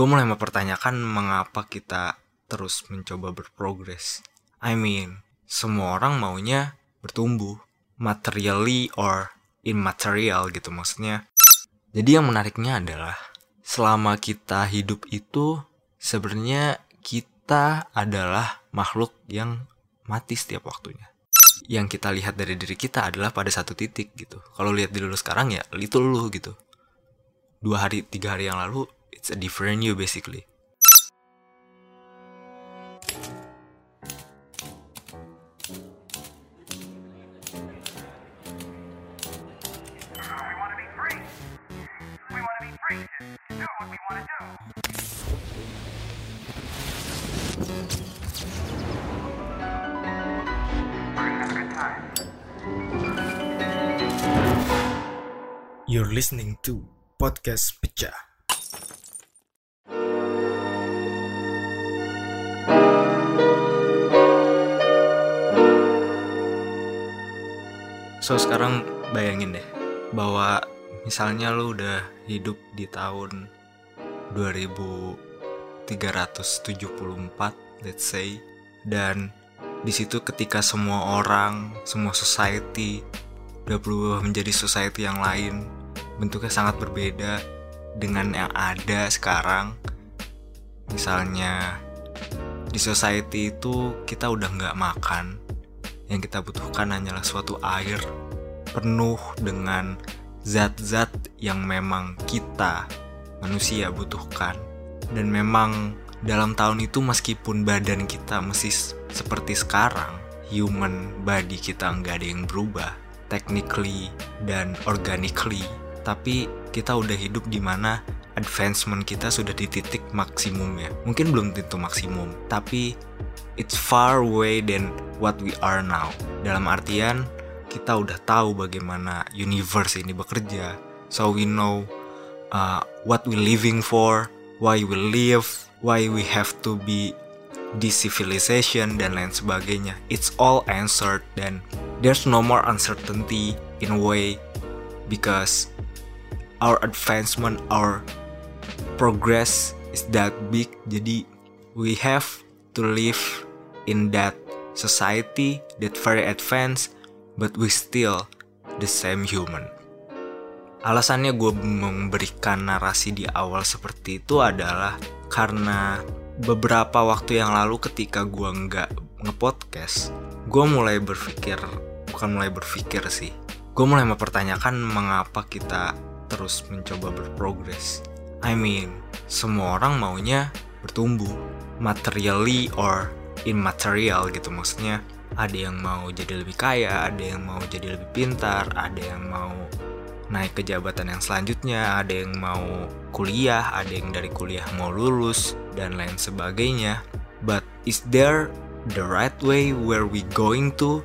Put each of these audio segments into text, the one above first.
gue mulai mempertanyakan mengapa kita terus mencoba berprogres. I mean, semua orang maunya bertumbuh, materially or immaterial gitu maksudnya. Jadi yang menariknya adalah selama kita hidup itu sebenarnya kita adalah makhluk yang mati setiap waktunya. Yang kita lihat dari diri kita adalah pada satu titik gitu. Kalau lihat diri lu sekarang ya itu lu gitu. Dua hari, tiga hari yang lalu, it's a different you basically. We want to Podcast free. So sekarang bayangin deh bahwa misalnya lu udah hidup di tahun 2374 let's say dan di situ ketika semua orang, semua society udah berubah menjadi society yang lain bentuknya sangat berbeda dengan yang ada sekarang. Misalnya di society itu kita udah nggak makan yang kita butuhkan hanyalah suatu air penuh dengan zat-zat yang memang kita manusia butuhkan. Dan memang dalam tahun itu meskipun badan kita masih seperti sekarang human body kita nggak ada yang berubah technically dan organically. Tapi kita udah hidup di mana advancement kita sudah di titik maksimum ya mungkin belum tentu maksimum tapi it's far away than what we are now. Dalam artian kita udah tahu bagaimana universe ini bekerja. So we know uh, what we living for why we live why we have to be this civilization dan lain sebagainya. It's all answered dan there's no more uncertainty in a way because our advancement our progress is that big. Jadi we have to live in that society that very advanced but we still the same human. Alasannya gue memberikan narasi di awal seperti itu adalah karena beberapa waktu yang lalu ketika gue nggak ngepodcast gue mulai berpikir bukan mulai berpikir sih gue mulai mempertanyakan mengapa kita terus mencoba berprogres. I mean semua orang maunya bertumbuh materially or immaterial gitu maksudnya ada yang mau jadi lebih kaya ada yang mau jadi lebih pintar ada yang mau naik ke jabatan yang selanjutnya, ada yang mau kuliah, ada yang dari kuliah mau lulus, dan lain sebagainya. But is there the right way where we going to?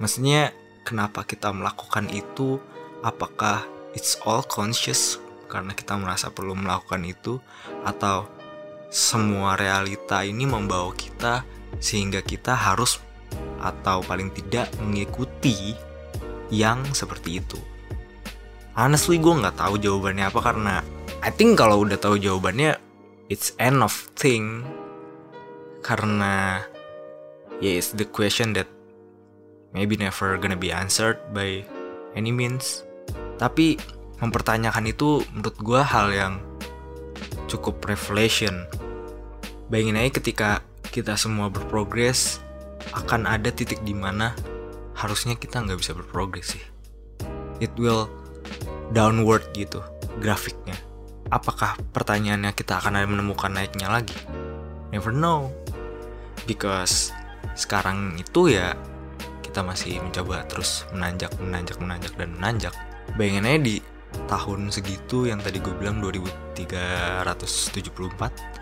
Maksudnya, kenapa kita melakukan itu? Apakah it's all conscious karena kita merasa perlu melakukan itu? Atau semua realita ini membawa kita sehingga kita harus atau paling tidak mengikuti yang seperti itu? honestly gue nggak tahu jawabannya apa karena I think kalau udah tahu jawabannya it's end of thing karena yeah it's the question that maybe never gonna be answered by any means tapi mempertanyakan itu menurut gue hal yang cukup revelation bayangin aja ketika kita semua berprogres akan ada titik di mana harusnya kita nggak bisa berprogres sih it will downward gitu grafiknya. Apakah pertanyaannya kita akan ada menemukan naiknya lagi? Never know. Because sekarang itu ya kita masih mencoba terus menanjak, menanjak, menanjak dan menanjak. Bayangin aja di tahun segitu yang tadi gue bilang 2374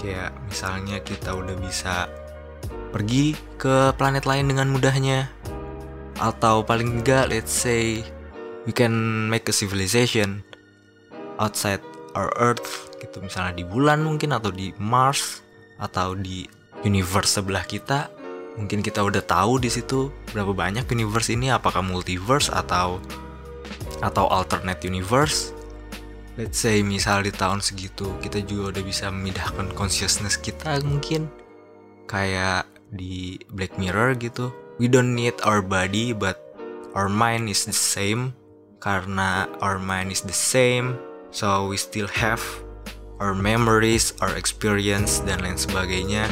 kayak misalnya kita udah bisa pergi ke planet lain dengan mudahnya. Atau paling enggak let's say we can make a civilization outside our earth gitu. Misalnya di bulan mungkin atau di Mars atau di universe sebelah kita. Mungkin kita udah tahu di situ berapa banyak universe ini apakah multiverse atau atau alternate universe. Let's say misal di tahun segitu kita juga udah bisa memindahkan consciousness kita mungkin. Kayak di Black Mirror gitu. We don't need our body but our mind is the same. Karena our mind is the same so we still have our memories our experience dan lain sebagainya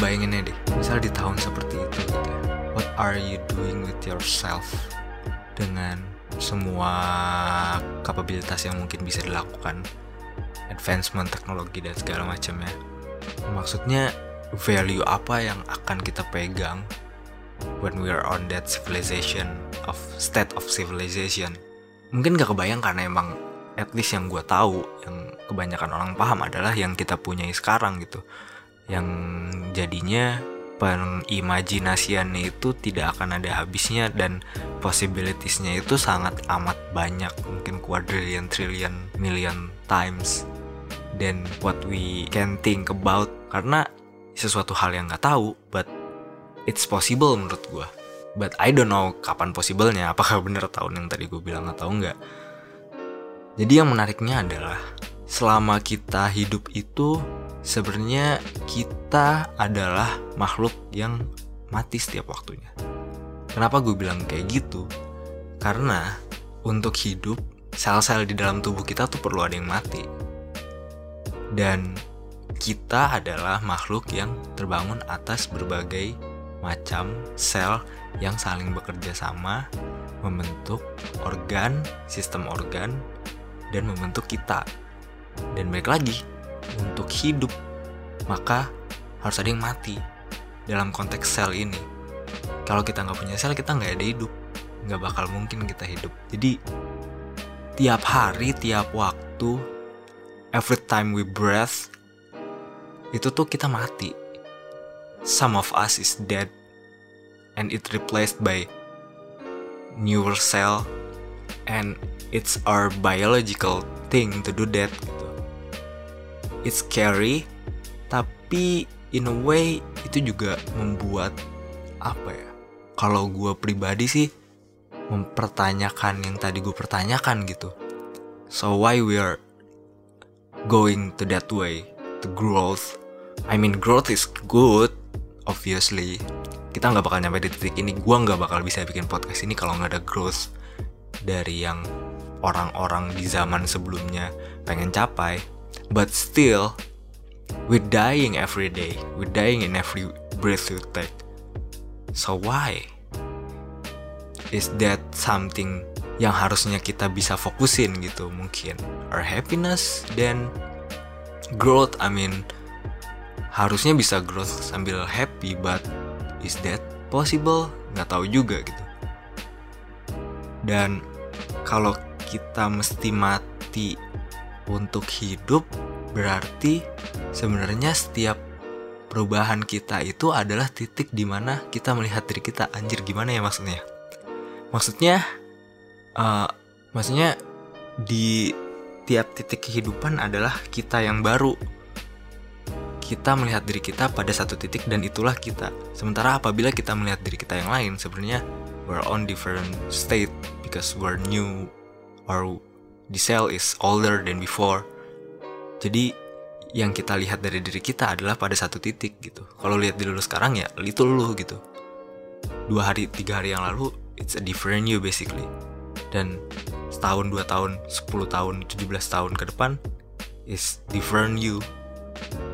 Kayak lu bayangin aja deh, misal di tahun seperti itu gitu ya. What are you doing with yourself dengan semua kapabilitas yang mungkin bisa dilakukan advancement teknologi dan segala macamnya. Maksudnya value apa yang akan kita pegang when we are on that civilization of state of civilization. Mungkin gak kebayang karena emang at least yang gue tahu yang kebanyakan orang paham adalah yang kita punyai sekarang gitu yang jadinya pengimajinasiannya itu tidak akan ada habisnya dan possibilitiesnya itu sangat amat banyak mungkin quadrillion trillion million times than what we can think about. Karena sesuatu hal yang nggak tahu but it's possible menurut gue but I don't know kapan possible-nya apakah bener tahun yang tadi gue bilang atau enggak jadi yang menariknya adalah selama kita hidup itu sebenarnya kita adalah makhluk yang mati setiap waktunya. Kenapa gue bilang kayak gitu? Karena untuk hidup, sel-sel di dalam tubuh kita tuh perlu ada yang mati. Dan kita adalah makhluk yang terbangun atas berbagai macam sel yang saling bekerja sama membentuk organ, sistem organ, dan membentuk kita. Dan baik lagi, untuk hidup maka harus ada yang mati dalam konteks sel ini. Kalau kita nggak punya sel kita nggak ada hidup. Nggak bakal mungkin kita hidup. Jadi tiap hari tiap waktu every time we breath itu tuh kita mati. Some of us is dead and it replaced by newer cell and it's our biological thing to do that it's scary tapi in a way itu juga membuat apa ya kalau gue pribadi sih mempertanyakan yang tadi gue pertanyakan gitu. So why we are going to that way to growth? I mean growth is good obviously. Kita nggak bakal nyampe di titik ini. Gue nggak bakal bisa bikin podcast ini kalau nggak ada growth dari yang orang-orang di zaman sebelumnya pengen capai But still, we're dying every day. We're dying in every breath we take. So why? Is that something yang harusnya kita bisa fokusin gitu mungkin? Our happiness then growth. I mean, harusnya bisa growth sambil happy, but is that possible? Nggak tahu juga gitu. Dan kalau kita mesti mati untuk hidup berarti sebenarnya setiap perubahan kita itu adalah titik di mana kita melihat diri kita anjir gimana ya maksudnya? Maksudnya uh, maksudnya di tiap titik kehidupan adalah kita yang baru. Kita melihat diri kita pada satu titik dan itulah kita. Sementara apabila kita melihat diri kita yang lain sebenarnya we're on different state because we're new or the cell is older than before. Jadi yang kita lihat dari diri kita adalah pada satu titik gitu. Kalau lihat diri lu sekarang ya itu lu gitu. Dua hari, tiga hari yang lalu, it's a different you basically. Dan setahun, dua tahun, sepuluh tahun, tujuh belas tahun ke depan, is different you.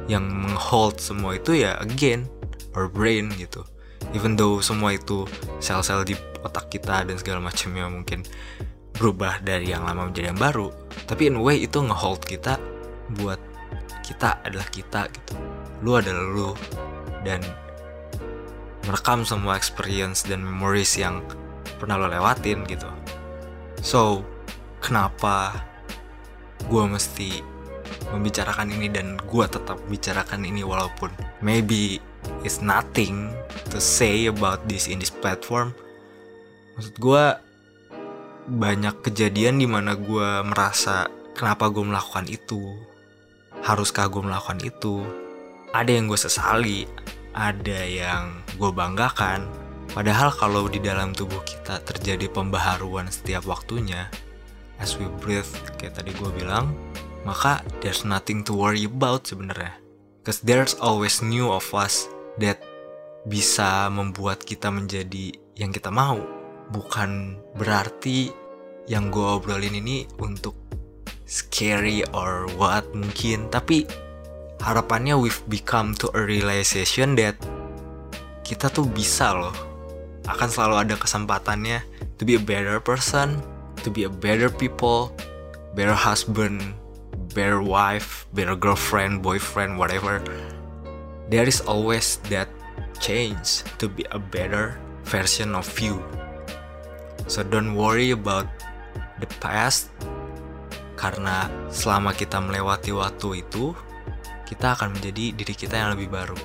Yang menghold semua itu ya again, our brain gitu. Even though semua itu sel-sel di otak kita dan segala macamnya mungkin berubah dari yang lama menjadi yang baru tapi in a way itu ngehold kita buat kita adalah kita gitu. Lu adalah lu. Dan merekam semua experience dan memories yang pernah lo lewatin gitu. So kenapa gue mesti membicarakan ini dan gue tetap bicarakan ini walaupun maybe it's nothing to say about this in this platform. Maksud gue banyak kejadian di mana gue merasa kenapa gue melakukan itu haruskah gue melakukan itu. Ada yang gue sesali ada yang gue banggakan. Padahal kalau di dalam tubuh kita terjadi pembaharuan setiap waktunya as we breathe kayak tadi gue bilang maka there's nothing to worry about sebenarnya. Cause there's always new of us that bisa membuat kita menjadi yang kita mau. Bukan berarti yang gue obrolin ini untuk scary or what mungkin. Tapi harapannya we've become to a realization that kita tuh bisa loh. Akan selalu ada kesempatannya. To be a better person to be a better people better husband better wife better girlfriend boyfriend whatever. There is always that change to be a better version of you. So don't worry about the past karena selama kita melewati waktu itu kita akan menjadi diri kita yang lebih baru.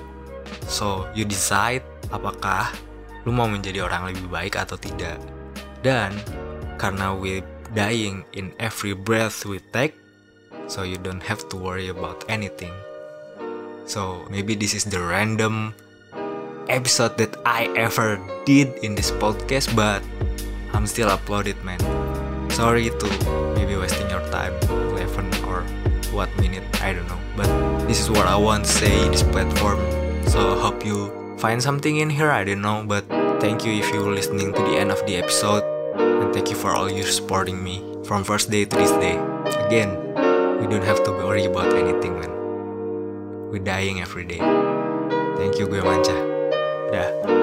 So you decide apakah lu mau menjadi orang lebih baik atau tidak. Dan karena we dying in every breath we take so you don't have to worry about anything. So maybe this is the random episode that I ever did in this podcast but I'm still uploaded man sorry to maybe wasting your time 11 or what minute I don't know. But this is what I want to say in this platform. So hope you find something in here I don't know. But thank you if you're listening to the end of the episode. And thank you for all you supporting me from first day to this day. Again we don't have to worry about anything man. We're dying every day. Thank you gue manca dah